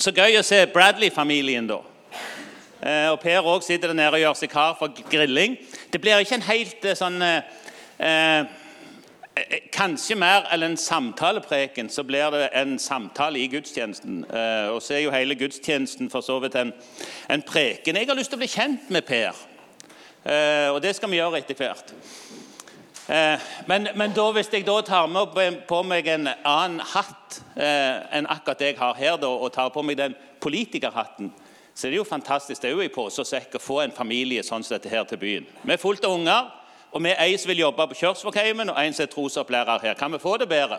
Så gøy å se Bradley-familien, da. Eh, og Per òg sitter der nede og gjør seg kar for grilling. Det blir ikke en helt eh, sånn eh, eh, Kanskje mer enn en samtalepreken, så blir det en samtale i gudstjenesten. Eh, og så er jo hele gudstjenesten for så vidt en, en preken. Jeg har lyst til å bli kjent med Per, eh, og det skal vi gjøre etter hvert. Eh, men, men da, hvis jeg da tar med på meg en annen hatt eh, enn akkurat jeg har her, da, og tar på meg den politikerhatten, så er det jo fantastisk det er jo i pose å få en familie sånn som dette her til byen. Vi er fullt av unger, og vi er ei som vil jobbe på Kjørsvågheimen, og en som er trosopplærer her. Kan vi få det bedre?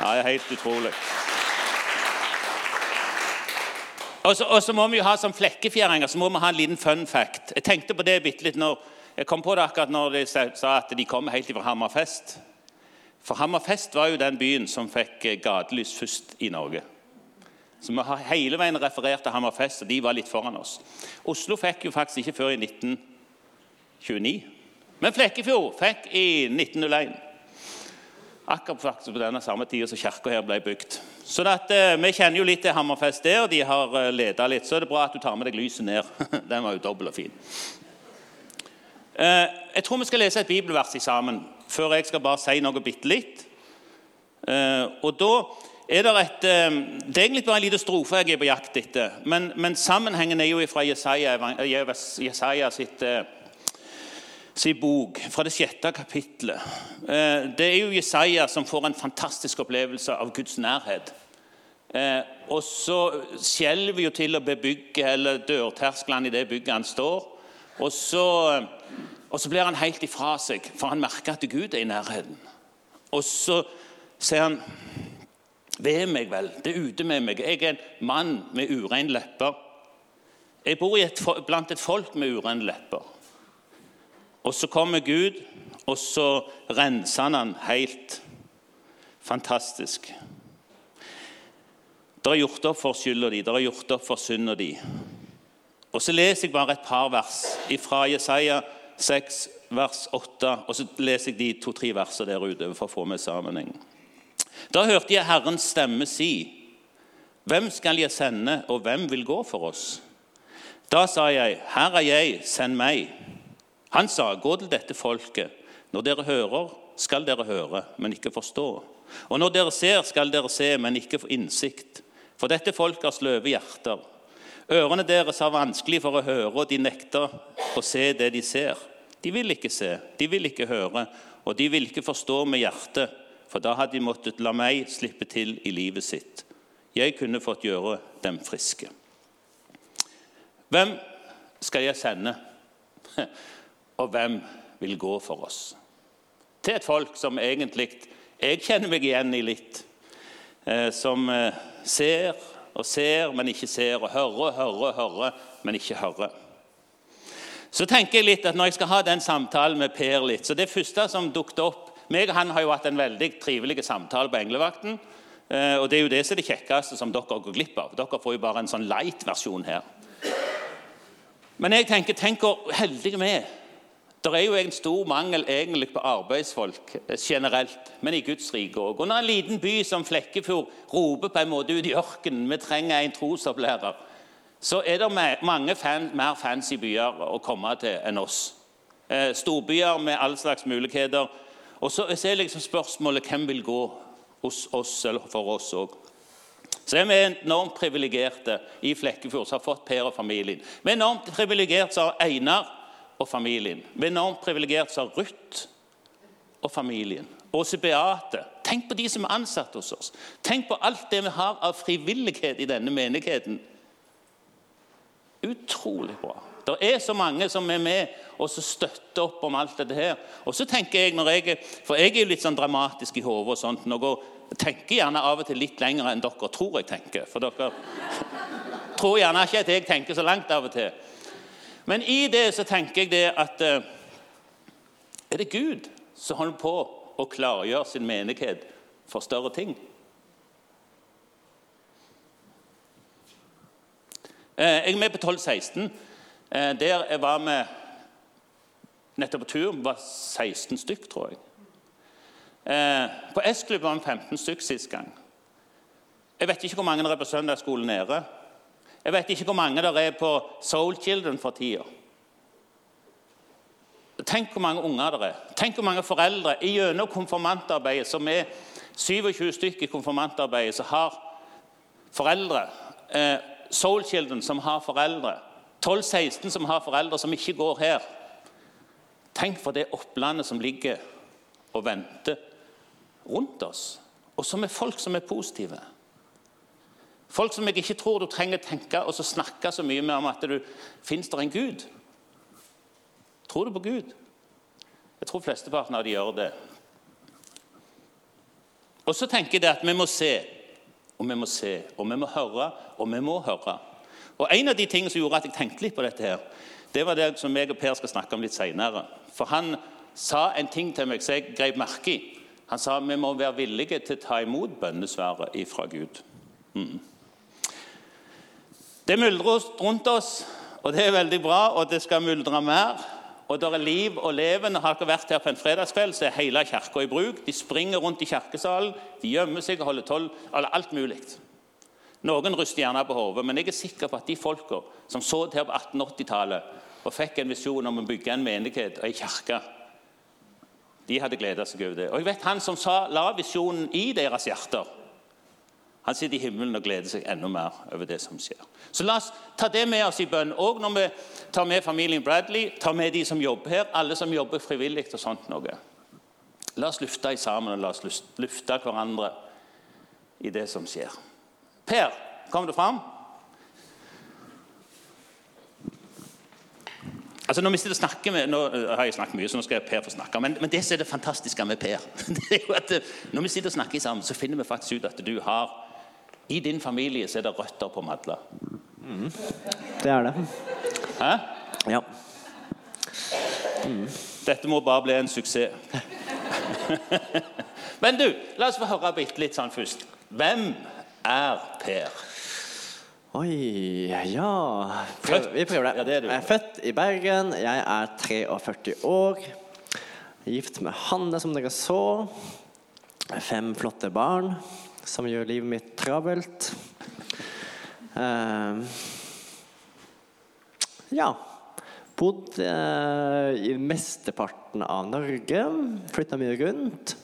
Ja, det er helt utrolig. Og så må vi jo ha som flekkefjæringer så må vi ha en liten fun fact. Jeg tenkte på det bitte litt når jeg kom på det akkurat når de sa at de kom helt fra Hammerfest. For Hammerfest var jo den byen som fikk eh, gatelys først i Norge. Så Vi har hele veien referert til Hammerfest, og de var litt foran oss. Oslo fikk jo faktisk ikke før i 1929. Men Flekkefjord fikk i 1901. Akkurat faktisk på denne samme tida som kirka her ble bygd. Så at, eh, Vi kjenner jo litt til Hammerfest der. De har eh, leda litt. Så er det bra at du tar med deg lyset ned. Den var jo dobbel og fin. Eh, jeg tror vi skal lese et bibelvers sammen før jeg skal bare si noe bitte litt. Eh, og da er det et eh, Det er egentlig bare en liten strofe jeg er på jakt etter. Men, men sammenhengen er jo fra Jesaja, Jesaja sitt, sin bok, fra det sjette kapittelet. Det er jo Jesaja som får en fantastisk opplevelse av Guds nærhet. Og så skjelver jo til å bebygge eller dørterskelen i det bygget han står. Og så, og så blir han helt ifra seg, for han merker at Gud er i nærheten. Og så sier han Ved meg vel, det er ute med meg. Jeg er en mann med ureine lepper. Jeg bor et, blant et folk med ureine lepper. Og så kommer Gud, og så renser han han helt fantastisk. Det er gjort opp for skylda di, det er gjort opp for synda di. Og Så leser jeg bare et par vers fra Jesaja 6, vers 8. Og så leser jeg de to-tre versene der ute for å få med sammenheng. Da hørte jeg Herrens stemme si, Hvem skal jeg sende, og hvem vil gå for oss? Da sa jeg, Her er jeg, send meg. Han sa, Gå til dette folket. Når dere hører, skal dere høre, men ikke forstå. Og når dere ser, skal dere se, men ikke få innsikt. For dette folket har sløve hjerter. Ørene deres har vanskelig for å høre, og de nekter å se det de ser. De vil ikke se, de vil ikke høre, og de vil ikke forstå med hjertet, for da hadde de måttet la meg slippe til i livet sitt. Jeg kunne fått gjøre dem friske. Hvem skal jeg sende, og hvem vil gå for oss? Til et folk som egentlig jeg kjenner meg igjen i litt, eh, som eh, ser og ser, men ikke ser, og hører hører hører, men ikke hører. Så tenker jeg litt at Når jeg skal ha den samtalen med Per litt, så Det første som dukket opp meg og Han har jo hatt en veldig trivelig samtale på Englevakten. Eh, og Det er jo det som er det kjekkeste som dere går glipp av. Dere får jo bare en sånn light-versjon her. Men jeg tenker, tenk hvor heldige vi er det er jo en stor mangel egentlig på arbeidsfolk eh, generelt, men i Guds rike òg. Og når en liten by som Flekkefjord roper på en måte ut i ørkenen vi trenger en trosopplærer, så er det mange fan, mer fancy byer å komme til enn oss. Eh, storbyer med all slags muligheter. Og så er liksom spørsmålet hvem vil gå hos oss eller for oss òg. Så er vi enormt privilegerte i Flekkefjord som har fått Per og familien. Vi er enormt privilegerte som har Einar og familien. Vi er enormt privilegert som Ruth og familien. Åse Beate. Tenk på de som er ansatt hos oss. Tenk på alt det vi har av frivillighet i denne menigheten. Utrolig bra. Det er så mange som er med og så støtter opp om alt dette her. Og så tenker jeg, når jeg, For jeg er jo litt sånn dramatisk i hodet og sånt. Noe, tenker gjerne av og til litt lenger enn dere tror jeg tenker. For dere tror gjerne ikke at jeg tenker så langt av og til. Men i det så tenker jeg det at eh, Er det Gud som holder på å klargjøre sin menighet for større ting? Eh, jeg er med på 1216. Eh, der jeg var vi nettopp på tur. var 16 stykk, tror jeg. På S-klubben var vi 15 stykk sist gang. Jeg vet ikke hvor mange det er på søndagsskolen nede. Jeg vet ikke hvor mange det er på Soul Children for tida. Tenk hvor mange unger det er. Tenk hvor mange foreldre gjennom konfirmantarbeidet, som er 27 stykker i konfirmantarbeidet, som har foreldre. Eh, Soul Children som har foreldre. 12-16 som har foreldre som ikke går her. Tenk for det opplandet som ligger og venter rundt oss, og som er folk som er positive. Folk som jeg ikke tror du trenger tenke og så snakke så mye med om at du fins der en Gud. Tror du på Gud? Jeg tror flesteparten av de gjør det. Og så tenker jeg at vi må se, og vi må se, og vi må høre, og vi må høre. Og En av de tingene som gjorde at jeg tenkte litt på dette, her, det var det som jeg og Per skal snakke om litt seinere. For han sa en ting til meg som jeg grep merke i. Han sa vi må være villige til å ta imot bønnesvaret ifra Gud. Mm. Det myldrer rundt oss, og det er veldig bra, og det skal myldre mer. Og det er liv og leven. Har dere vært her på en fredagskveld, så er hele kirka i bruk. De springer rundt i kirkesalen, de gjemmer seg og holder toll. Alt mulig. Noen ryster gjerne på hodet, men jeg er sikker på at de folka som så her på 1880-tallet og fikk en visjon om å bygge en menighet og ei kirke, de hadde gleda seg over det. Og jeg vet Han som sa, la visjonen i deres hjerter, han sitter i himmelen og gleder seg enda mer over det som skjer. Så la oss ta det med oss i bønn. Og når vi tar med familien Bradley, tar med de som jobber her, alle som jobber frivillig og sånt noe. La oss lufte sammen og la oss lufte hverandre i det som skjer. Per, kom du fram? Altså når vi sitter og snakker med, Nå har jeg snakket mye, så nå skal jeg Per få snakke. Men, men, det som er det fantastiske med Per, det er jo at når vi sitter og snakker sammen, så finner vi faktisk ut at du har I din familie så er det røtter på Madla. Mm. Det er det. Hæ? Ja. Mm. Dette må bare bli en suksess. men du, la oss få høre bitte litt sånn først. Hvem er Per? Oi Ja. Født. vi prøver det. Ja, det er jeg er født i Bergen. Jeg er 43 år. Gift med Hanne, som dere så. Fem flotte barn som gjør livet mitt travelt. Uh, ja. Bodd uh, i mesteparten av Norge. Flytta mye rundt.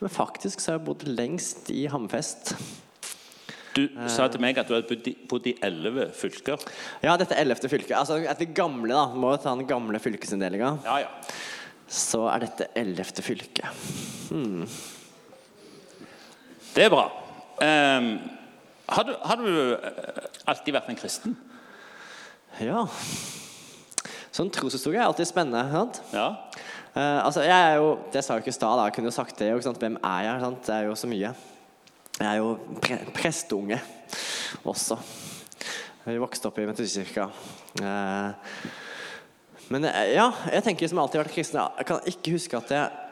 Men faktisk så har jeg bodd lengst i Hammerfest. Du sa til meg at du hadde bodd i elleve fylker. Ja, dette ellevte fylket. Altså etter gamle, da. Må ta den gamle fylkesinndelinga. Ja, ja. Så er dette ellevte fylke. Hmm. Det er bra. Um, har, du, har, du, eh, alltid vært en kristen? Ja. Sånn troshistorie er alltid spennende. sant? Ja. Uh, altså, jeg er jo, Det sa jeg ikke i stad. Jeg kunne jo sagt det. Hvem er jeg? Sant? Det er jo så mye. Jeg er jo pre prestunge også. Vi vokste opp i Metodistkirka. Eh, men ja, jeg tenker som alltid har vært kristen. Jeg kan ikke huske at jeg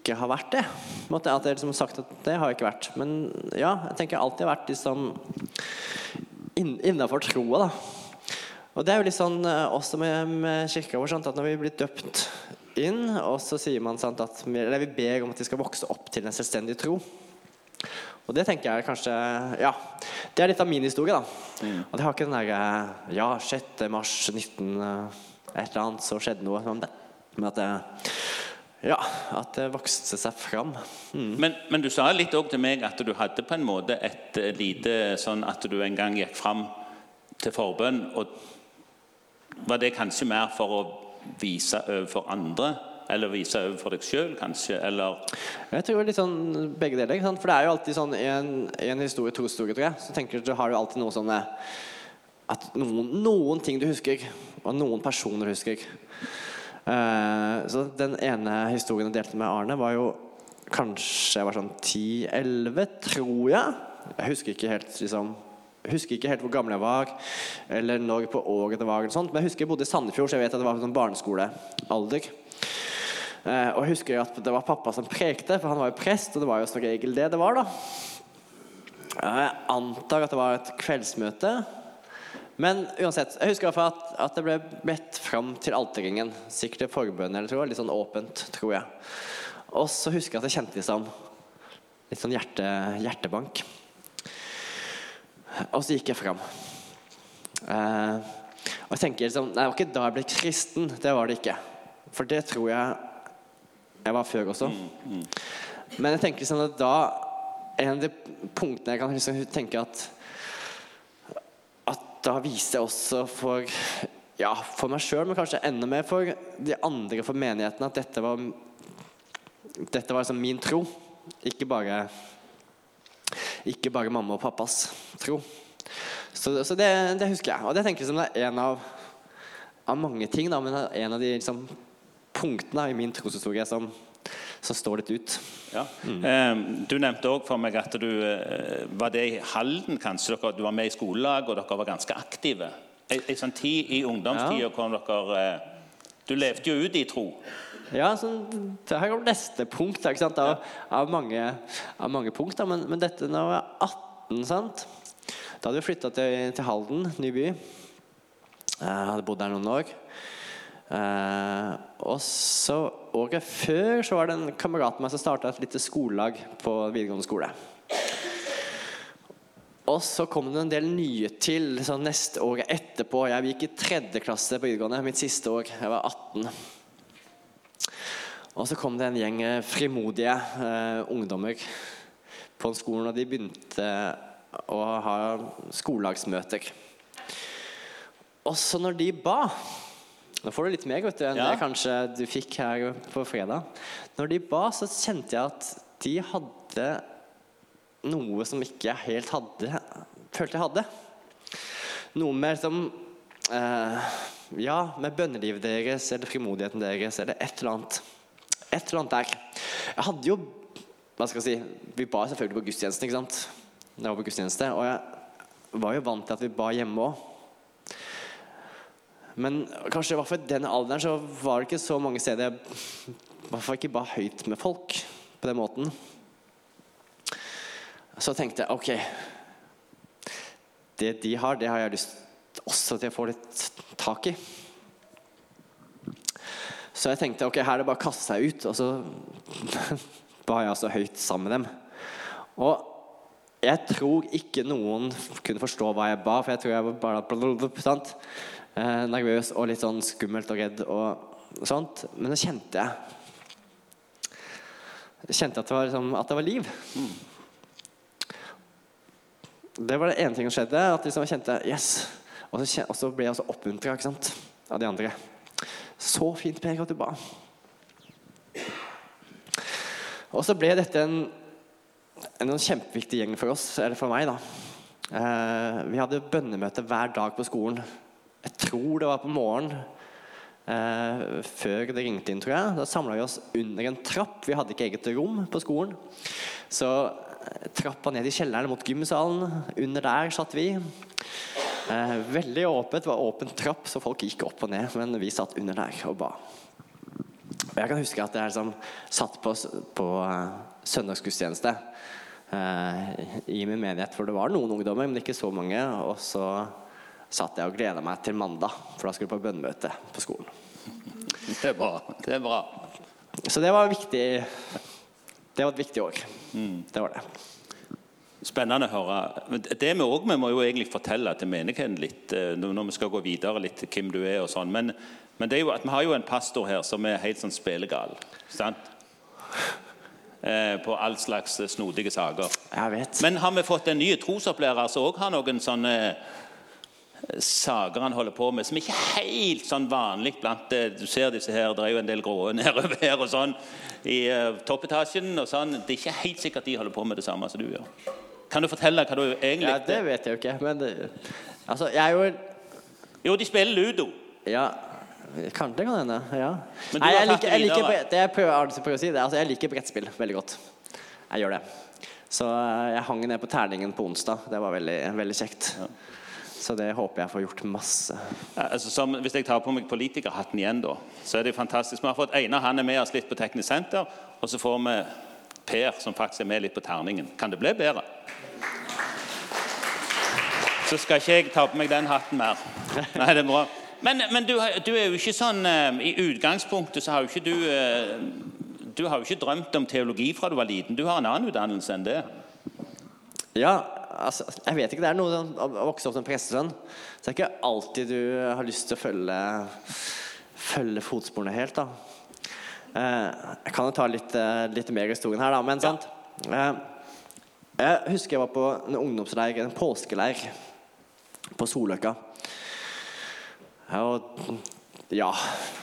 ikke har vært det. At jeg liksom har sagt at det har jeg ikke vært. Men ja, jeg tenker jeg alltid har vært liksom innafor troa, da. Og det er jo litt sånn eh, også med, med kirka vår, sant? at når vi blir døpt inn, og så sier man sant, at vi, eller vi ber om at de skal vokse opp til en selvstendig tro. Og det tenker jeg kanskje Ja, det er litt av min historie, da. Mm. Og det har ikke den derre Ja, 6. mars 19 eh, et eller annet, så skjedde noe. Men at det ja, at det vokste seg fram. Mm. Men, men, du sa litt òg til meg at du hadde på en måte et eh, lite sånn at du en gang gikk fram til forbønn. og Var det kanskje mer for å vise overfor andre eller vise overfor deg sjøl, kanskje? Eller Jeg tror litt sånn begge deler. For det er jo alltid sånn i en, en historie, to historier, tror jeg, så tenker du, har du alltid noe sånn At noen, noen, ting du husker, og noen personer du husker. Uh, så den ene historien jeg delte med Arne, var jo kanskje jeg var sånn 10-11, tror jeg. Jeg husker ikke helt liksom husker ikke helt hvor gammel jeg var, eller når på året det var. Men jeg husker jeg bodde i Sandefjord, så jeg vet at det var sånn barneskolealder. Eh, og jeg husker at det var pappa som prekte, for han var jo prest, og det var jo som regel det det var, da. Jeg antar at det var et kveldsmøte. Men uansett, jeg husker at, at det ble bedt fram til alterringen. Sikkert til forbønn eller tror, litt sånn åpent, tror jeg. Og så husker jeg at jeg kjente liksom litt sånn hjerte, hjertebank. og så gikk jeg fram. Eh, og jeg tenker liksom, det var ikke da jeg ble kristen. Det var det ikke. For det tror jeg jeg var før også. Men jeg tenker liksom at da En av de punktene jeg kan liksom tenke At da viste jeg også for ja, for meg sjøl, men kanskje enda mer for de andre for menigheten, at dette var dette var liksom min tro. Ikke bare ikke bare mamma og pappas tro. Så, så det, det, husker jeg. Og det tenker jeg som det er en av, av mange ting, da, men en av de liksom, punktene i min troshistorie som, som, står litt ut. Ja. Mm. Du nevnte òg for meg at du eh, var det i Halden, kanskje? Dere, du var med i skolelag, og dere var ganske aktive. En sånn tid i ungdomstida ja. kom dere eh, Du levde jo ut i tro. Ja, så det her kommer neste punkt av, av, mange, av mange punkt. Men, men, dette når jeg var 18, sant? da hadde vi flytta til, til, Halden, ny by. Jeg hadde bodd der noen år. Eh, og så Året før så var det en kamerat av meg som starta et lite skolelag på videregående skole. Og så kom det en del nye til sånn neste året etterpå. Jeg gikk i tredje klasse på videregående, mitt siste år. Jeg var 18. Og så kom det en gjeng eh, frimodige eh, ungdommer på skolen, og de begynte å ha skolelagsmøter. Også når de ba Nå får du litt mer vet du, enn ja. det kanskje du fikk her på fredag. Når de ba, så kjente jeg at de hadde noe som ikke helt hadde følte jeg hadde. Noe mer som eh, Ja, med bønnelivet deres eller frimodigheten deres eller et eller annet. Et eller annet der. Jeg hadde jo Hva skal jeg si Vi ba selvfølgelig på gudstjenesten, ikke sant? Jeg var på gudstjeneste, og jeg var jo vant til at vi ba hjemme òg. Men kanskje i hvert den alderen så var det ikke så mange steder jeg i hvert fall ikke ba høyt med folk på den måten. Så tenkte jeg ok Det de har, det har jeg lyst også til å få litt tak i. Så jeg tenkte ok, her er det bare å kaste seg ut. Og så ba jeg altså høyt sammen med dem. Og jeg tror ikke noen kunne forstå hva jeg ba, for jeg tror jeg var bare sant? Eh, nervøs og litt sånn skummelt og redd og sånt. Men så kjente jeg kjente at det var, liksom, at det var liv. Det var det ene ting som skjedde. At liksom jeg kjente yes. Og så, og så ble jeg også oppmuntra av de andre. Så fint, Per, at du ba. Og så ble dette en, en kjempeviktig gjeng for oss, eller for meg. da. Eh, vi hadde bønnemøte hver dag på skolen. Jeg tror det var på morgenen. Eh, før det ringte inn, tror jeg. Da samla vi oss under en trapp. Vi hadde ikke eget rom på skolen. Så eh, trappa ned i kjelleren mot gymsalen. Under der satt vi. Eh, veldig åpent. Det var åpen trapp, så folk gikk opp og ned. Men vi satt under der og ba. Jeg kan huske at jeg liksom satt på, på uh, søndagsgudstjeneste uh, i min menighet, for det var noen ungdommer, men ikke så mange. Og så satt jeg og gleda meg til mandag, for da skulle jeg på bønnemøte på skolen. Det er bra. Det er bra. Så det var viktig. Det var et viktig år. Mm. Det var det. Spennende å høre. Det Vi også, vi må jo egentlig fortelle til menigheten litt eh, når vi skal gå videre litt hvem du er. og sånn. Men, men det jo at vi har jo en pastor her som er helt sånn spelegal. sant? Eh, på all slags snodige saker. Jeg vet. Men har vi fått en ny trosopplærer som òg har noen sånne saker han holder på med, som ikke er helt sånn vanlig blant Du ser disse her, det er jo en del grå nedover her og sånn i uh, toppetasjen. og sånn. Det er ikke helt sikkert de holder på med det samme som du gjør. Kan du fortelle hva du egentlig Ja, Det vet jeg jo ikke. Men det, altså, jeg er jo Jo, de spiller ludo. Ja. Kanskje det kan hende. Ja. Men Nei, jeg liker, jeg liker det jeg prøver, prøver å si det. Altså, jeg liker brettspill veldig godt. Jeg gjør det. Så eh, jeg hang ned på terningen på onsdag. Det var veldig, veldig kjekt. Ja. Så det håper jeg får gjort masse. Ja, altså, som, hvis jeg tar på meg politikerhatten igjen, da, så er det fantastisk. Vi har fått Einar han er med oss litt på Teknisk senter, og så får vi Per, som faktisk er med litt på terningen. Kan det bli bedre? Så skal ikke jeg ta på meg den hatten mer. Nei, det er bra. Men, men du, du, er jo ikke sånn uh, I utgangspunktet så har jo ikke du uh, Du har jo ikke drømt om teologi fra du var liten. Du har en annen utdannelse enn det. Ja, altså, Jeg vet ikke, det er noe sånn å vokse opp som prestesønn. Så det er ikke alltid du har lyst til å følge, følge fotsporene helt, da. Eh, jeg kan jo ta litt, eh, litt mer i historien her, da. Men sant. Eh, jeg husker jeg var på en ungdomsleir, en påskeleir, på Soløkka. Og ja,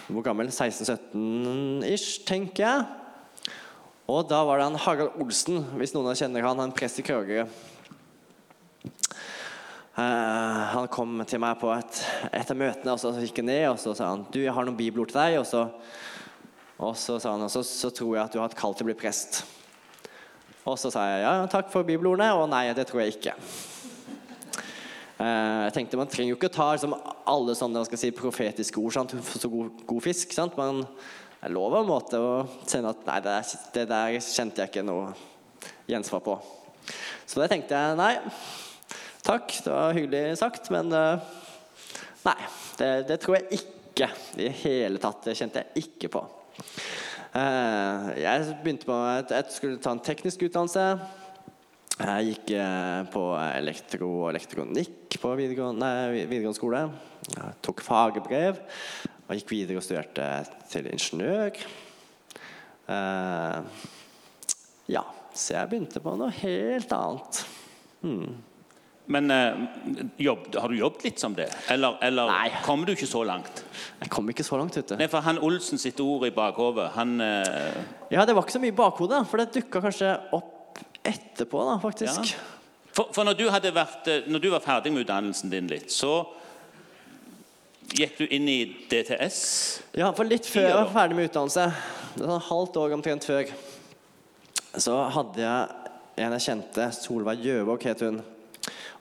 hvor gammel? 16-17 ish, tenker jeg. Og da var det han Harald Olsen, hvis noen kjenner han, han prest i Kragerø. Eh, han kom til meg på et, et av møtene, og så gikk han ned og så sa han, du, jeg har noen bibelord til deg. Og så, og så sa han, og så, tror jeg at du har et kall til å bli prest. Og så sa jeg ja, takk for bibelordene, og nei, det tror jeg ikke. Eh, jeg tenkte Man trenger jo ikke ta liksom, alle sånne skal si, profetiske ord sant, for så god, god fisk. Sant? Det er lov en måte å kjenne at nei, det, der, det der kjente jeg ikke noe gjensvar på. Så det tenkte jeg nei, takk, det var hyggelig sagt, men eh, nei. Det, det tror jeg ikke i hele tatt. Det kjente jeg ikke på. Eh, jeg begynte på at jeg skulle ta en teknisk utdannelse. Jeg gikk eh, på elektro og elektronikk på videregående, nei, videregående skole. Jeg tok fagbrev og gikk videre og studerte til ingeniør. Ja, så jeg begynte på noe helt annet. Men eh, jobb, har du jobbet litt som det? Eller, eller Nei. kommer du ikke så langt? Jeg kom ikke så langt, vet du. Nei, for han Olsen sitt ord i bakhodet, han eh, Ja, det var ikke så mye i bakhodet, for det dukka kanskje opp etterpå, da, faktisk. Ja. For, for når, du hadde vært, eh, når du var ferdig med utdannelsen din litt, så gikk du inn i DTS. Ja, for litt før jeg var ferdig med utdannelse, det var sånn halvt år omtrent før, så hadde jeg en jeg kjente, Solveig Gjøvåg het hun,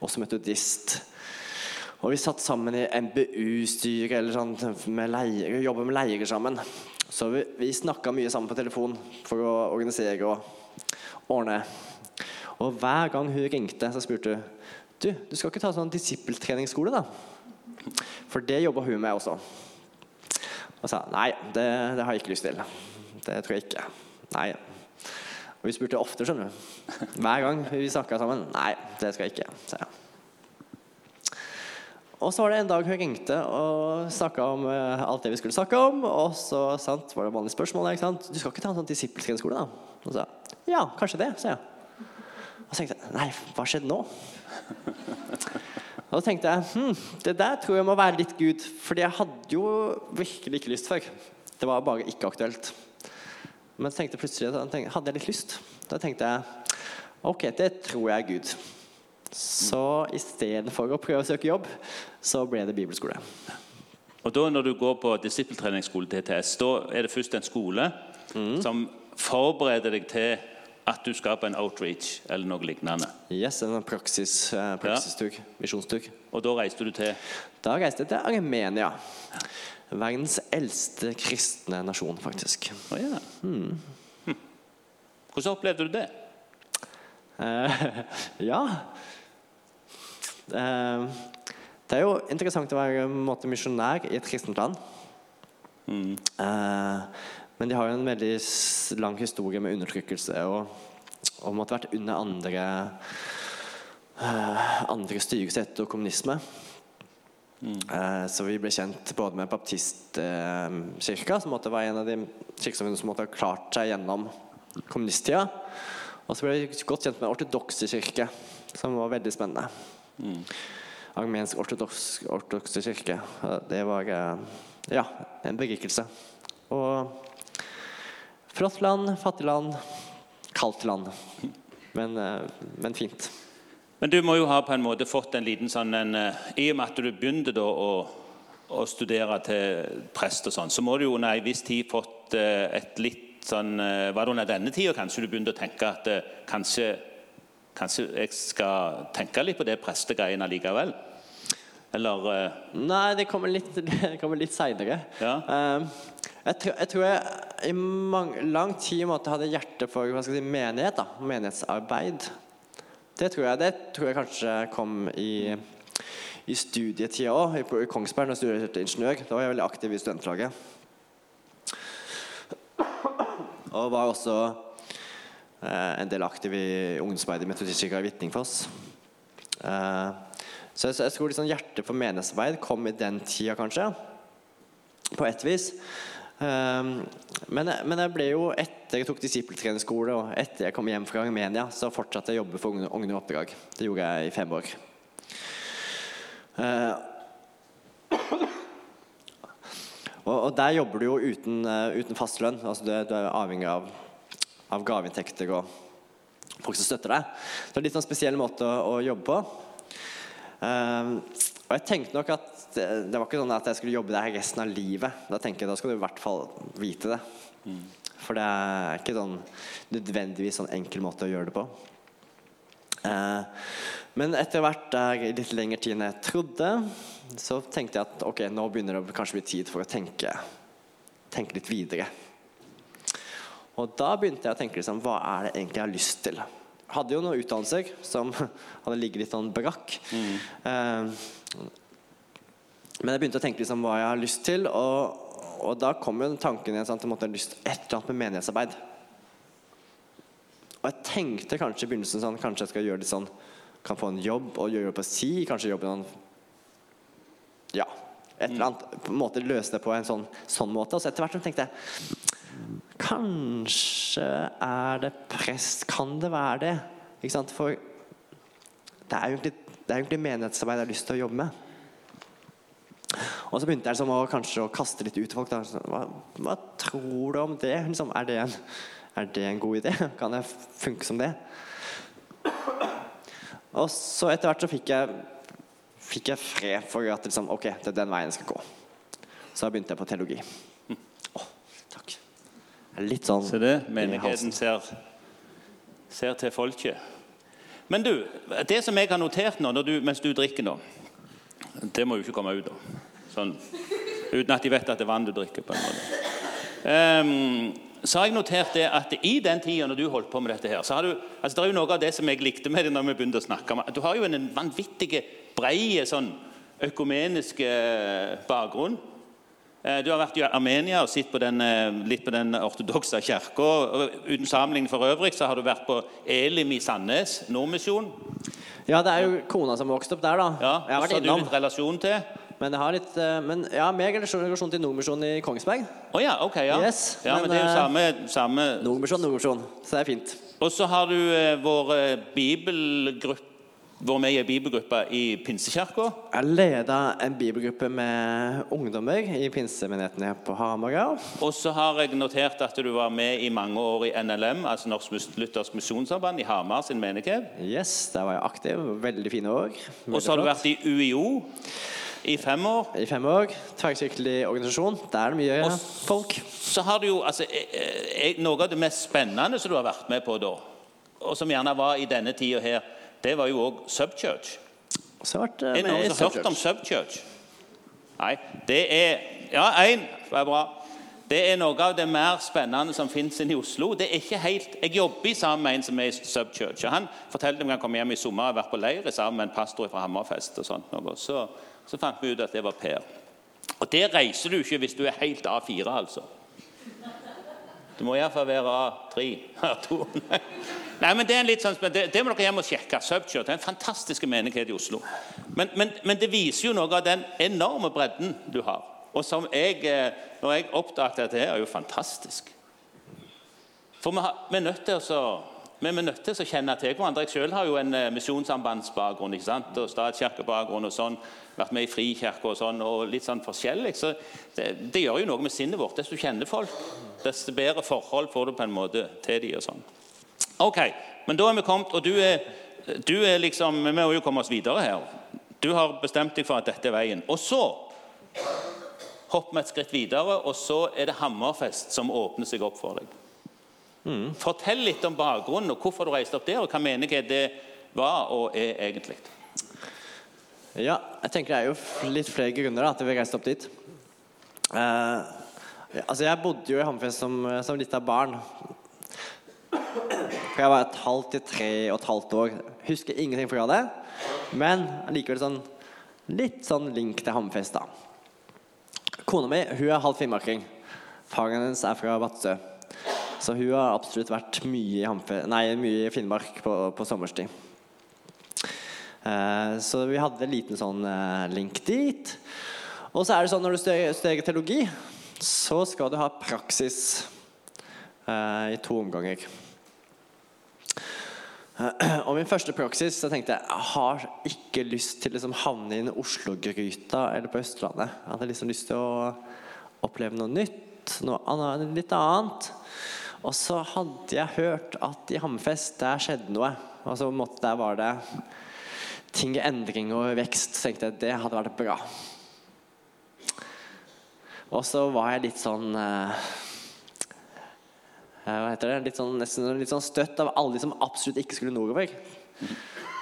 også metodist. Og vi satt sammen i MBU-styret eller sånn, med leire, jobber med leirer sammen. Så vi, vi snakka mye sammen på telefon for å organisere og ordne. Og hver gang hun ringte, så spurte hun du, du skal ikke ta sånn disippeltreningsskole, da? For det jobba hun med også. Og sa nei, det, det har jeg ikke lyst til. Det tror jeg ikke. Nei. Og vi spurte ofte, skjønner du. Hver gang vi snakka sammen. Nei, det skal jeg ikke, sa jeg. Og så var det en dag hun ringte og snakka om eh, alt det vi skulle snakke om. Og så sant, var det vanlige spørsmål. Ikke sant? Du skal ikke ta en sånn disippeltreningsskole, da? Og så sa jeg ja, kanskje det, sa jeg. Og så tenkte jeg nei, hva skjedde nå? Og så tenkte jeg hm, det der tror jeg må være litt Gud, fordi jeg hadde jo virkelig ikke lyst før. Det var bare ikke aktuelt. Men så tenkte jeg plutselig hadde jeg litt lyst. Da tenkte jeg ok, det tror jeg er Gud. Så istedenfor å prøve å søke jobb, så ble det bibelskole. Og da når du går på disippeltreningsskole TTS, da er det først en skole som forbereder deg til at du skal på en outreach eller noe lignende. Yes, en praksis, eh, Ja. misjonstur. Og da reiste du til Da reiste jeg til Armenia. Verdens eldste kristne nasjon, faktisk. Oh, ja. Hm. Hvordan opplevde du det? Eh, ja. Eh, det er jo interessant å være måte, misjonær i et kristent land. Eh, men de har jo en veldig lang historie med undertrykkelse og, og måtte vært under andre eh, andre styresett og kommunisme. Eh, Så vi ble kjent både med baptistkirka, som måtte være en av de kirkesamfunnene som måtte ha klart seg gjennom kommunisttida. Og så ble vi godt kjent med ortodokse kirke, som var veldig spennende. Armensk ortodoks, ortodokse kirke. Det var eh, ja, en berikelse. Og flott land, fattig land, kaldt land. Men, eh, men fint. Men du må jo ha på en måte fått en liten sånn en, eh, I og med at du begynte da å, å studere til prest og sånn, så må du jo under en viss tid fått eh, et litt sånn eh, Var det under denne tida kanskje du begynte å tenke at kanskje, kanskje jeg skal tenke litt på det prestegreiene likevel? Eller Nei, det kommer litt, det kommer litt seinere. Ja. jeg, tror, jeg tror jeg i lang tid måtte hadde hjerte for hva skal jeg si, menighet. da, Menighetsarbeid. Det tror jeg, det tror jeg kanskje kom i, i studietida òg. I, Kongsberg, når jeg studerte ingeniør, da var jeg veldig aktiv i studentlaget. Og var også eh, en del aktiv i ungdomsarbeidet i Metodistkirka i Hvitningfoss. Eh, så jeg, jeg tror liksom hjertet for menighetsarbeid kom i den tida, kanskje. På ett vis. Eh, men, men jeg ble jo etter jeg tok disippeltrenerskole og etter jeg kom hjem fra Armenia, så fortsatte jeg å jobbe for Ungdom og Oppdrag. Det gjorde jeg i fem år. Eh, og, og der jobber du jo uten, eh, uten fast lønn. Altså du, du er avhengig av, av gaveinntekter og folk som støtter deg. Det er litt sånn spesiell måte å, å jobbe på. Eh, og jeg tenkte nok at det, det var ikke sånn at jeg skulle jobbe der resten av livet. Da tenker jeg da skal du i hvert fall vite det. For det er ikke sånn nødvendigvis sånn enkel måte å gjøre det på. Eh, men etter hvert der i litt lengre tid enn jeg trodde, så tenkte jeg at ok, nå begynner det kanskje å bli tid for å tenke, tenke litt videre. Og da begynte jeg å tenke liksom, hva er det egentlig jeg har lyst til? Hadde jo noen utdannelser som hadde ligget litt sånn brakk. Eh, men jeg begynte å tenke liksom, hva jeg har lyst til, og, og da kom jo tanken igjen at jeg måtte ha lyst til et eller annet med menighetsarbeid. Og jeg tenkte kanskje i begynnelsen sånn, kanskje jeg skal gjøre litt sånn Kan få en jobb og gjøre jobb på si. Kanskje jobbe noen Ja. Et eller annet. På en måte løse det på en sånn, sånn måte. Og så etter hvert tenkte jeg Kanskje er det prest. Kan det være det? Ikke sant? For det er jo egentlig, det er egentlig menighetsarbeid jeg har lyst til å jobbe med. Og så begynte jeg liksom å, kanskje å kaste litt ut folk. Hva, hva tror du om det? Liksom, er, det en, er det en god idé? Kan jeg funke som det? Og så etter hvert så fikk jeg, fikk jeg fred for at liksom, ok, det er den veien jeg skal gå. Så da begynte jeg på teologi. Å, takk. Er Litt sånn Se det, menigheten ser, ser til folket. Men du, det som jeg har notert nå du, mens du drikker nå Det må jo ikke komme ut, da. Sånn, uten at de vet at det er vann du drikker. på en måte. Um, så har jeg notert det at i den tida når du holdt på med dette her, så har du altså Det er jo noe av det som jeg likte med det når vi begynte å snakke om Du har jo en vanvittig brei sånn økumenisk eh, bakgrunn. Eh, Du har vært i Armenia og sett på den, eh, litt på den ortodokse kirka. Uten sammenligning for øvrig så har du vært på Elim i Sandnes, Nordmisjon. Ja, det er jo kona som vokste opp der, da. Ja, jeg har vært har du litt relasjon til. Men jeg har litt eh, Men ja, mer relasjon, til Nordmisjonen i Kongsberg. Å ja, ok. ja. Yes, ja men, men, det er jo samme, samme. Nordmisjon, Nordmisjon. Så det er fint. Og så har du eh, vår eh, bibelgruppe vært med i en bibelgruppe i Pinsekirka. Jeg leda en bibelgruppe med ungdommer i pinsemenigheten her på Hamar. Og så har jeg notert at du var med i mange år i NLM, altså Norsk Luthersk Misjonssamband, i Hamar sin menighet. Yes, der var jeg aktiv. Veldig fine år. Og så har du vært i UiO i fem år. I fem år. Tverrkirkelig organisasjon. Der er det mye Og folk. Så har du jo altså, eh, eh, Noe av det mest spennende som du har vært med på da, og som gjerne var i denne tida her, det var jo òg Subchurch. Eh, Er det noen som har hørt om Subchurch. Nei. Det er Ja, én var bra. Det er noe av det mer spennende som fins i Oslo. Det er ikke helt, Jeg jobber sammen med en som er i Subchurch. og Han fortalte om han kom hjem i sommer og vært på leir sammen med en pastor fra Hammerfest. og sånt. noe. Så, så fant vi ut at det var Per. Og der reiser du ikke hvis du er helt A4, altså. Du må iallfall være A3. A2. Nei, men Det er en litt sånn, det, det må dere hjem og sjekke. Det er en fantastisk menighet i Oslo. Men, men, men det viser jo noe av den enorme bredden du har. Og som jeg, eh, når jeg oppdaget dette her, er jo fantastisk. For vi, har, vi er nødt til å så- vi er nødt til å kjenne til hverandre. Jeg selv har jo en eh, misjonssambandsbakgrunn ikke sant? og statskirkebakgrunn og sånn. Vært med i Frikirke og sånn, og litt sånn forskjellig. Så det, det gjør jo noe med sinnet vårt. Desto du kjenner folk, desto bedre forhold får du på en måte til dem og sånn. Ok, men da er vi kommet, og du er, du er liksom Vi må jo komme oss videre her. Du har bestemt deg for at dette er veien. Og så hopper vi et skritt videre, og så er det Hammerfest som åpner seg opp for deg. Fortell litt om bakgrunnen og hvorfor du reiste opp der, og hva menighet det var og er egentlig. Ja, jeg tenker det er jo litt flere grunner da, til vi reiste opp dit. Uh, altså Jeg bodde jo i Hammerfest som, som lite barn. For jeg var et halvt til tre og et halvt år. Husker ingenting fra det. Men likevel sånn litt sånn link til Hammerfest, da. Kona mi hun er halvt finnmarking. Faren hennes er fra Vadsø. Så hun har absolutt vært mye i, Hamfe, nei, mye i Finnmark på, på sommerstid. Eh, så vi hadde en liten sånn eh, link dit. Og så er det sånn når du studerer teologi, så skal du ha praksis eh, i to omganger. Og min første praksis så tenkte jeg jeg har ikke lyst til å liksom havne i Oslo-gryta eller på Østlandet. Jeg hadde liksom lyst til å oppleve noe nytt, noe annet, litt annet. Og så hadde jeg hørt at i Hammerfest der skjedde noe. Altså Der var det ting i endring og vekst. Så tenkte jeg at det hadde vært bra. Og så var jeg litt sånn eh, eh, Hva heter det? Litt sånn, nesten litt sånn støtt av alle de som absolutt ikke skulle nordover.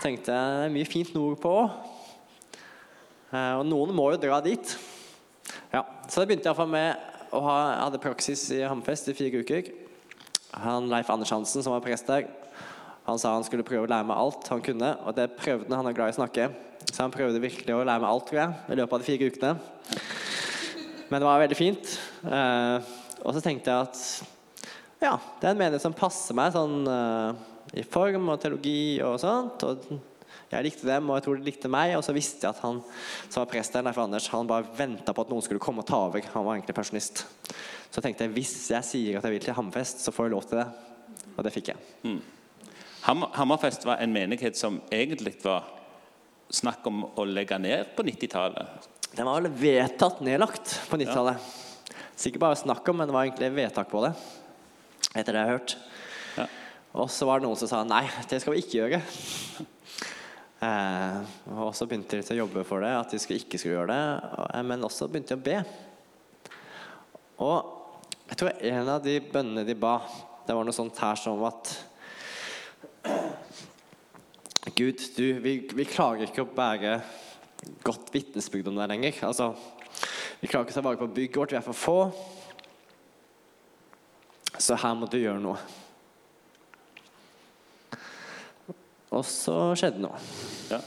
Tenkte jeg det er mye fint nordpå òg. Og noen må jo dra dit. Ja, Så da begynte jeg iallfall med å ha hadde praksis i Hammerfest i fire uker. Han Leif Anders Hansen, som var prest der, han sa han skulle prøve å lære meg alt han kunne. Og det prøvde han. Han er glad i å snakke. Så han prøvde virkelig å lære meg alt, tror jeg, i løpet av de fire ukene. Men det var veldig fint. Eh, og så tenkte jeg at ja, det er en menighet som passer meg sånn eh, i form og teologi og sånt. Og jeg likte dem, og jeg tror de likte meg. Og så visste jeg at han som var prest der, Anders, han bare venta på at noen skulle komme og ta over. Han var egentlig pensjonist. Så tenkte jeg hvis jeg sier at jeg vil til Hammerfest, så får jeg lov til det. Og det fikk jeg. Ham- Hammerfest var en menighet som egentlig var snakk om å legge ned på 90-tallet. Den var vel vedtatt nedlagt på 90-tallet. Så ikke bare snakk om, men det var egentlig vedtak på det. Etter det jeg har hørt. Ja. Og så var det noen som sa nei, det skal vi ikke gjøre. Eh, og så begynte de å jobbe for det, at de skulle, ikke skulle gjøre det. Men også begynte de å be. Og jeg tror en av de bønnene de ba, det var noe sånt her som at Gud, du, vi, vi klarer ikke å bære godt vitnesbyrd om deg lenger. Altså, vi klarer ikke å ta vare på bygget vårt, vi er for få. Så her må du gjøre noe. Og så skjedde noe. Ja.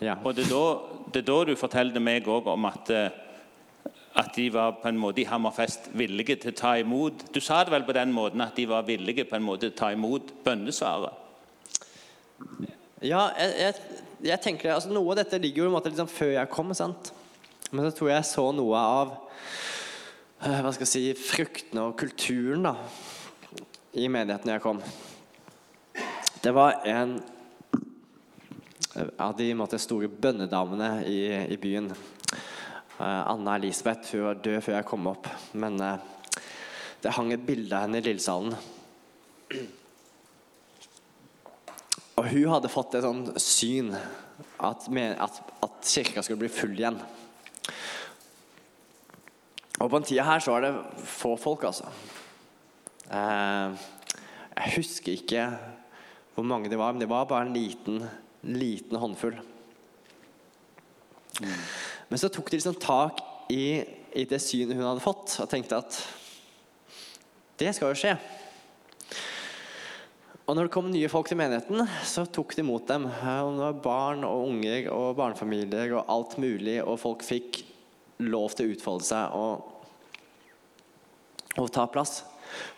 Ja. Og det er, da, det er da du forteller meg òg om at, eh, at de var på en måte i Hammerfest villige til å ta imot Du sa det vel på den måten at de var villige på en måte til å ta imot bønnesvaret? Ja, jeg, jeg, jeg tenker altså Noe av dette ligger jo måte liksom før jeg kom. sant? Men så tror jeg jeg så noe av eh, hva skal jeg si, fruktene og kulturen da, i menigheten jeg kom. Det var en av de måte, store bønnedamene i, i byen. Eh, Anna Elisabeth hun var død før jeg kom opp. Men eh, det hang et bilde av henne i Lillesalen. Og hun hadde fått et sånn syn at, at, at kirka skulle bli full igjen. Og på den tida her så var det få folk, altså. Eh, jeg husker ikke hvor mange det var, men det var bare en liten, liten håndfull. Men så tok de liksom tak i, i det synet hun hadde fått, og tenkte at det skal jo skje. Og når det kom nye folk til menigheten, så tok de imot dem. Om det var barn og unger og barnefamilier og alt mulig, og folk fikk lov til å utfolde seg og, og ta plass.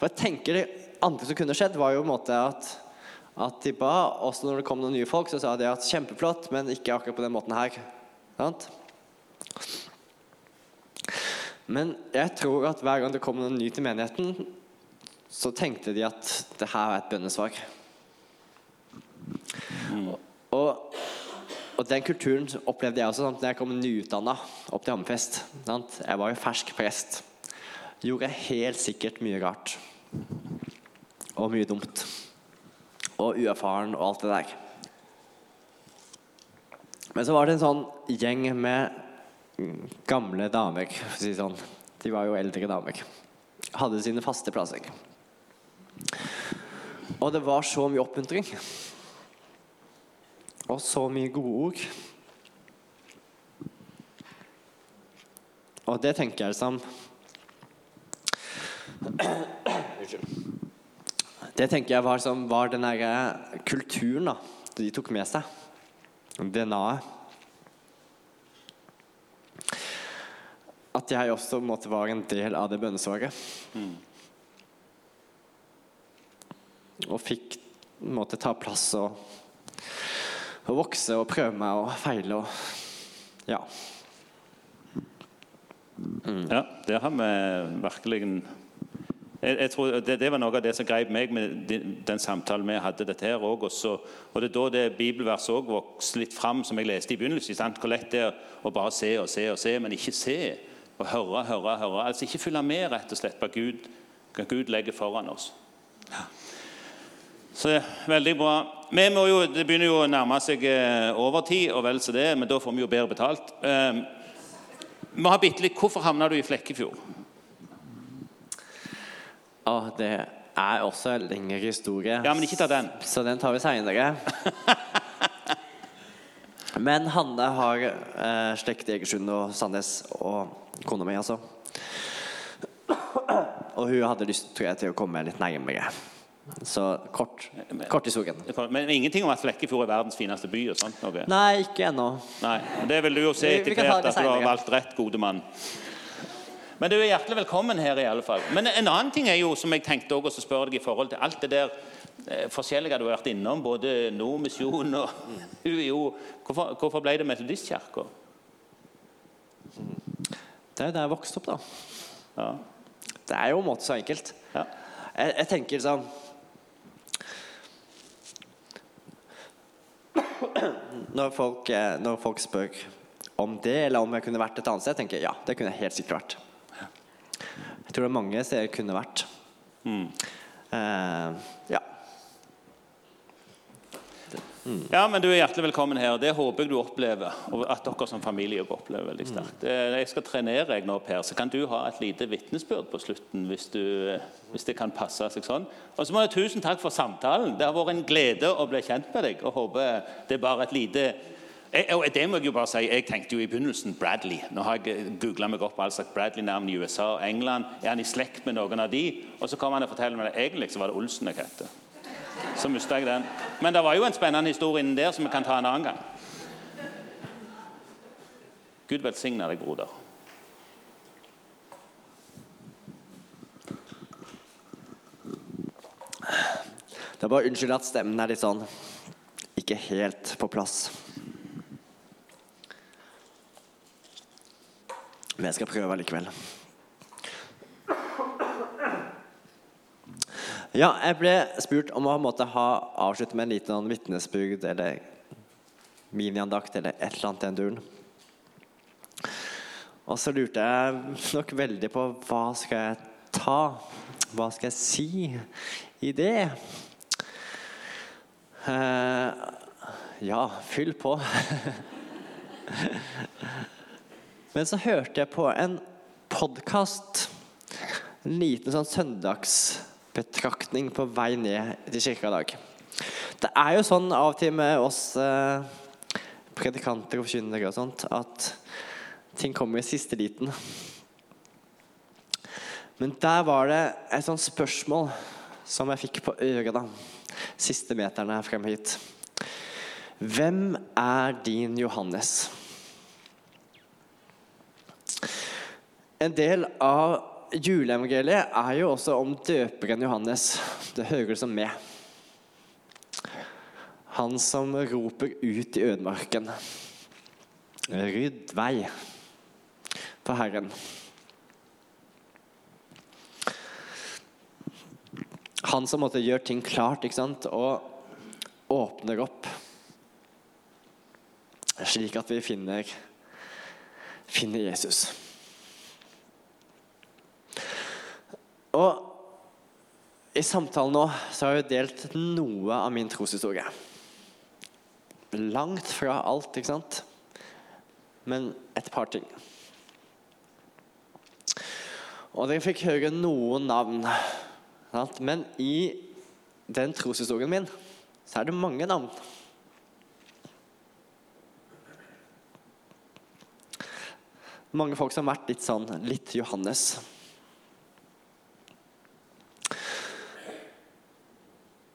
For jeg tenker Det andre som kunne skjedd, var jo på en måte at, at de ba, også når det kom noen nye folk, så sa de at kjempeflott, men ikke akkurat på den måten her. Sant? Men jeg tror at hver gang det kommer noen ny til menigheten, så tenkte de at det her er et bønnesvar. Og, og den kulturen opplevde jeg også sant? når jeg kom nyutdanna opp til Hammerfest. Jeg var jo fersk prest. Gjorde helt sikkert mye rart. Og mye dumt. Og uerfaren og alt det der. Men så var det en sånn gjeng med mm, gamle damer, for å si sånn. De var jo eldre damer. Hadde sine faste plasser. Og det var så mye oppmuntring. Og så mye gode ord. Og det tenker jeg liksom. Det tenker jeg var, som var den derre kulturen da, de tok med seg. DNA-et. At jeg også måte var en del av det bønnesvaret. Og fikk måtte ta plass og, og vokse og prøve meg og feile og Ja. Ja, det har vi virkelig jeg, jeg tror det, det, var noe av det som grep meg med den, den samtalen vi hadde. dette her også, Og det er da det bibelverset òg vokste litt fram, som jeg leste i begynnelsen. Sant? Hvor lett det er å bare se og se og se, men ikke se. Og høre, høre, høre. Altså ikke følge med rett og slett på Gud, hva Gud legger foran oss. Ja. Så veldig bra. Vi må jo, Det begynner jo å nærme seg eh, overtid, og vel så det, men da får vi jo bedre betalt. Um, vi har bitte litt, Hvorfor havna du i Flekkefjord? Å, det er også en lengre historie. Ja, men ikke ta den. Så den tar vi seinere. men Hanne har eh, slekt i Egersund og Sandnes, og kona mi, altså. Og hun hadde lyst tror jeg, til å komme litt nærmere. Så kort, kort historien. Men ingenting om at Flekkefjord er verdens fineste by? og sånt? noe. Nei, ikke ennå. Nei, Det vil du jo se etter hvert, at du har valgt rett, gode mann. Men du er hjertelig velkommen her. i alle fall. Men en annen ting er jo, som jeg tenkte også å spørre deg i forhold til alt det der eh, forskjellige du har vært innom, både Nordmisjon og UiO. Hvorfor, hvorfor ble det Metodistkirka? Det er der jeg vokste opp, da. Ja. Det er jo en måte så enkelt. Ja. Jeg, jeg, tenker sånn når folk, eh, når folk spør om det, eller om jeg kunne vært et annet sted, tenker jeg ja, det kunne jeg helt sikkert vært. Jeg tror det er mange steder jeg kunne vært. Mm. Uh, ja. Mm. Ja, men Du er hjertelig velkommen her. Det håper jeg du opplever. Og at dere som familie opplever veldig sterkt. Mm. Jeg skal trenere deg nå, Per, så kan du ha et lite vitnesbyrd på slutten. Hvis, du, hvis, det kan passe seg sånn. Og så må jeg Tusen takk for samtalen. Det har vært en glede å bli kjent med deg. og håper Det er bare et lite jeg, det må jeg jo bare si, jeg tenkte jo i begynnelsen Bradley. Nå har jeg googla meg opp all slags Bradley-navn i USA og England. Er han i slekt med noen av de? Og så kommer han og forteller meg at egentlig så var det Olsen jeg het. Så mista jeg den. Men det var jo en spennende historie innen der som vi kan ta en annen gang. Gud velsigne deg, broder. Det er bare Unnskyld at stemmen er litt sånn ikke helt på plass. Men jeg skal prøve likevel. Ja, jeg ble spurt om å måtte ha avslutte med en liten vitnesbyrd eller miniandakt eller et eller annet i den duren. Og så lurte jeg nok veldig på hva skal jeg ta? Hva skal jeg si i det? Uh, ja, fyll på. Men så hørte jeg på en podkast. En liten sånn søndagsbetraktning på vei ned til kirka i dag. Det er jo sånn av og til med oss eh, predikanter og forkynnere og sånt at ting kommer i siste liten. Men der var det et sånt spørsmål som jeg fikk på øret da. Siste meterne frem hit. Hvem er din Johannes? En del av juleevangeliet er jo også om døperen Johannes. Det hører som med. Han som roper ut i ødemarken. Rydd vei for Herren. Han som måtte gjøre ting klart ikke sant? og åpner opp. Slik at vi finner, finner Jesus. Og i samtalen nå så har jeg delt noe av min troshistorie. Langt fra alt, ikke sant? Men et par ting. Og dere fikk høre noen navn. Sant? Men i den troshistorien min så er det mange navn. Mange folk som har vært litt sånn litt Johannes.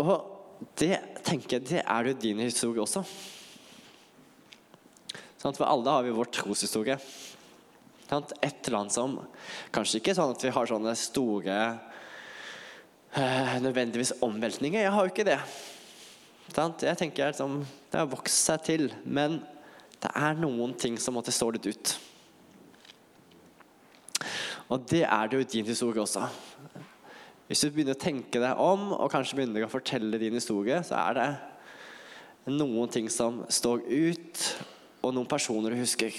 Og det tenker jeg, det er jo din historie også. Sånn for alle har vi vår troshistorie. Et eller annet som Kanskje ikke sånn at vi har sånne store øh, nødvendigvis omveltninger. Jeg har jo ikke det. Sant? Jeg tenker liksom, Det har vokst seg til, men det er noen ting som måtte stå litt ut. Og det er det jo din historie også. Hvis du begynner å tenke deg om og kanskje begynner å fortelle din historie, så er det noen ting som står ut, og noen personer du husker.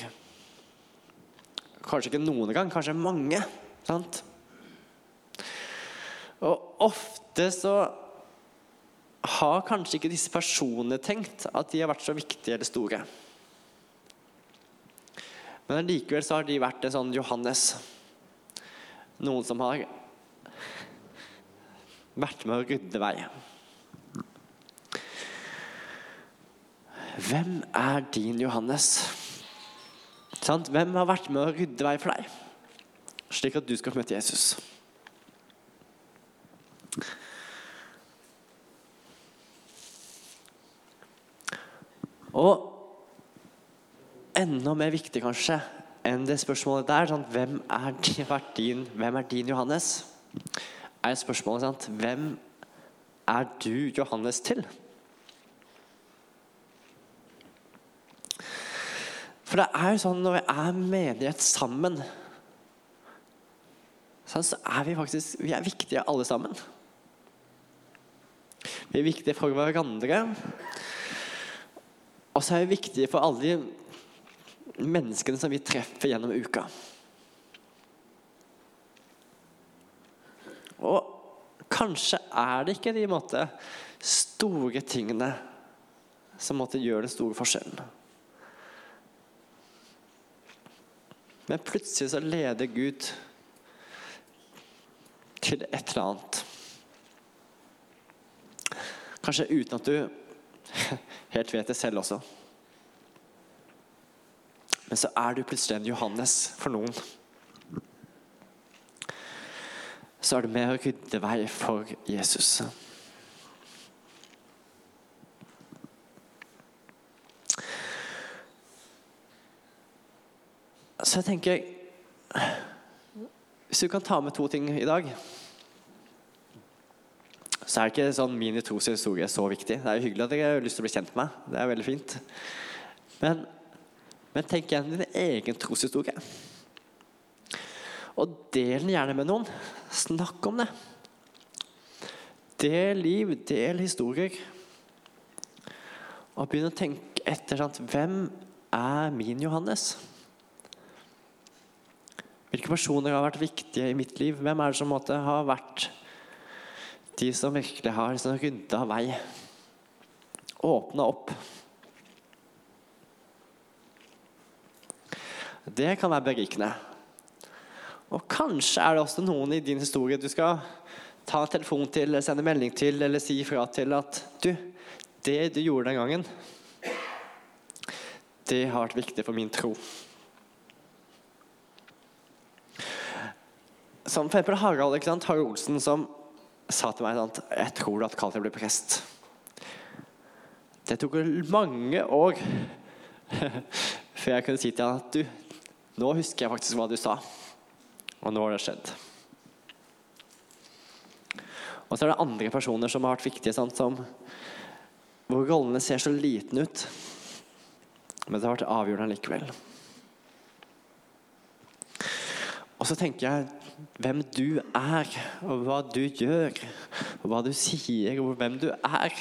Kanskje ikke noen gang, kanskje mange. Sant? Og ofte så har kanskje ikke disse personene tenkt at de har vært så viktige eller store. Men likevel så har de vært en sånn Johannes. Noen som har vært med å rydde vei. Hvem er din Johannes? Hvem har vært med å rydde vei for deg, slik at du skal få møte Jesus? Og enda mer viktig kanskje enn det spørsmålet der, sånn, hvem, er din, hvem er din Johannes? Er spørsmålet sant? Hvem er du Johannes til? For det er jo sånn når vi er menighet sammen, så er vi faktisk vi er viktige alle sammen. Vi er viktige for hverandre. Og så er vi viktige for alle de menneskene som vi treffer gjennom uka. Og kanskje er det ikke de måte, store tingene som måtte gjøre den store forskjellen. Men plutselig så leder Gud til et eller annet. Kanskje uten at du helt vet det selv også. Men så er du plutselig en Johannes for noen. Så er det med å rydde vei for Jesus. Så jeg tenker Hvis du kan ta med to ting i dag så er det ikke sånn min tros historie så viktig. Det er jo hyggelig at dere har lyst til å bli kjent med meg. Det er veldig fint. Men, men tenk igjen din egen troshistorie. Og del den gjerne med noen. Snakk om det. Del liv, del historier. Og begynn å tenke etter sant? Hvem er min Johannes? Hvilke personer har vært viktige i mitt liv? Hvem er det som måtte ha vært de som virkelig har liksom rydda vei? Åpna opp. Det kan være berikende. Og kanskje er det også noen i din historie du skal ta en telefon til, eller sende melding til eller si ifra til at du, det du gjorde den gangen, det har vært viktig for min tro. Som for eksempel Harald, ikke sant? Harald Olsen som sa til meg at Jeg tror du har kalt deg å prest. Det tok mange år før jeg kunne si til han at du, nå husker jeg faktisk hva du sa. Og nå har det skjedd. Og så er det andre personer som har vært viktige, sant? Som, hvor rollene ser så liten ut. Men det har vært avgjørende likevel. Og så tenker jeg hvem du er, og hva du gjør, og hva du sier, og hvem du er.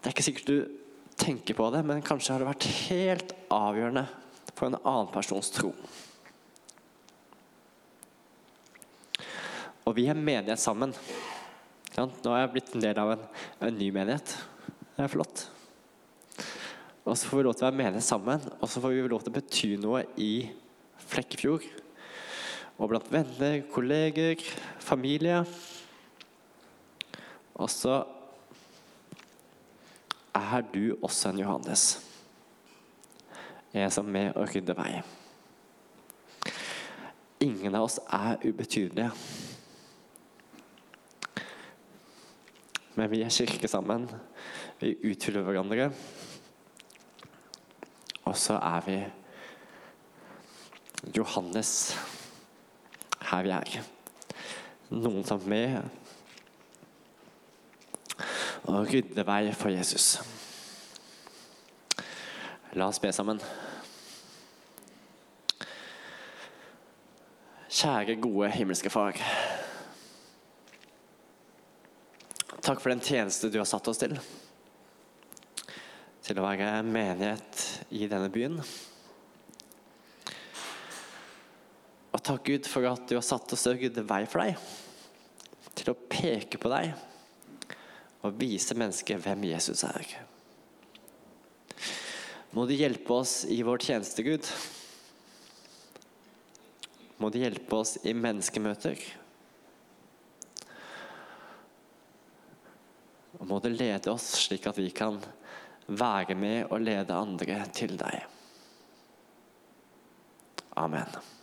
Det er ikke sikkert du tenker på det, men kanskje har det vært helt avgjørende for en annen persons tro. Og vi er menighet sammen. Nå har jeg blitt en del av en, en ny menighet. Det er flott. Og så får vi lov til å være menighet sammen, og så får vi lov til å bety noe i Flekkefjord. Og blant venner, kolleger, familie. Og så er du også en Johannes. En som er med å rydde vei. Ingen av oss er ubetydelige. Men vi er kirke sammen. Vi utfyller hverandre. Og så er vi Johannes her vi er. Noen som er med og rydde vei for Jesus. La oss be sammen. Kjære, gode himmelske Far. Takk for den tjeneste du har satt oss til. Til å være menighet i denne byen. Og takk, Gud, for at du har satt oss til å vei for deg. Til å peke på deg og vise mennesket hvem Jesus er. Må du hjelpe oss i vår tjeneste, Gud. Må du hjelpe oss i menneskemøter. Og må du lede oss slik at vi kan være med og lede andre til deg. Amen.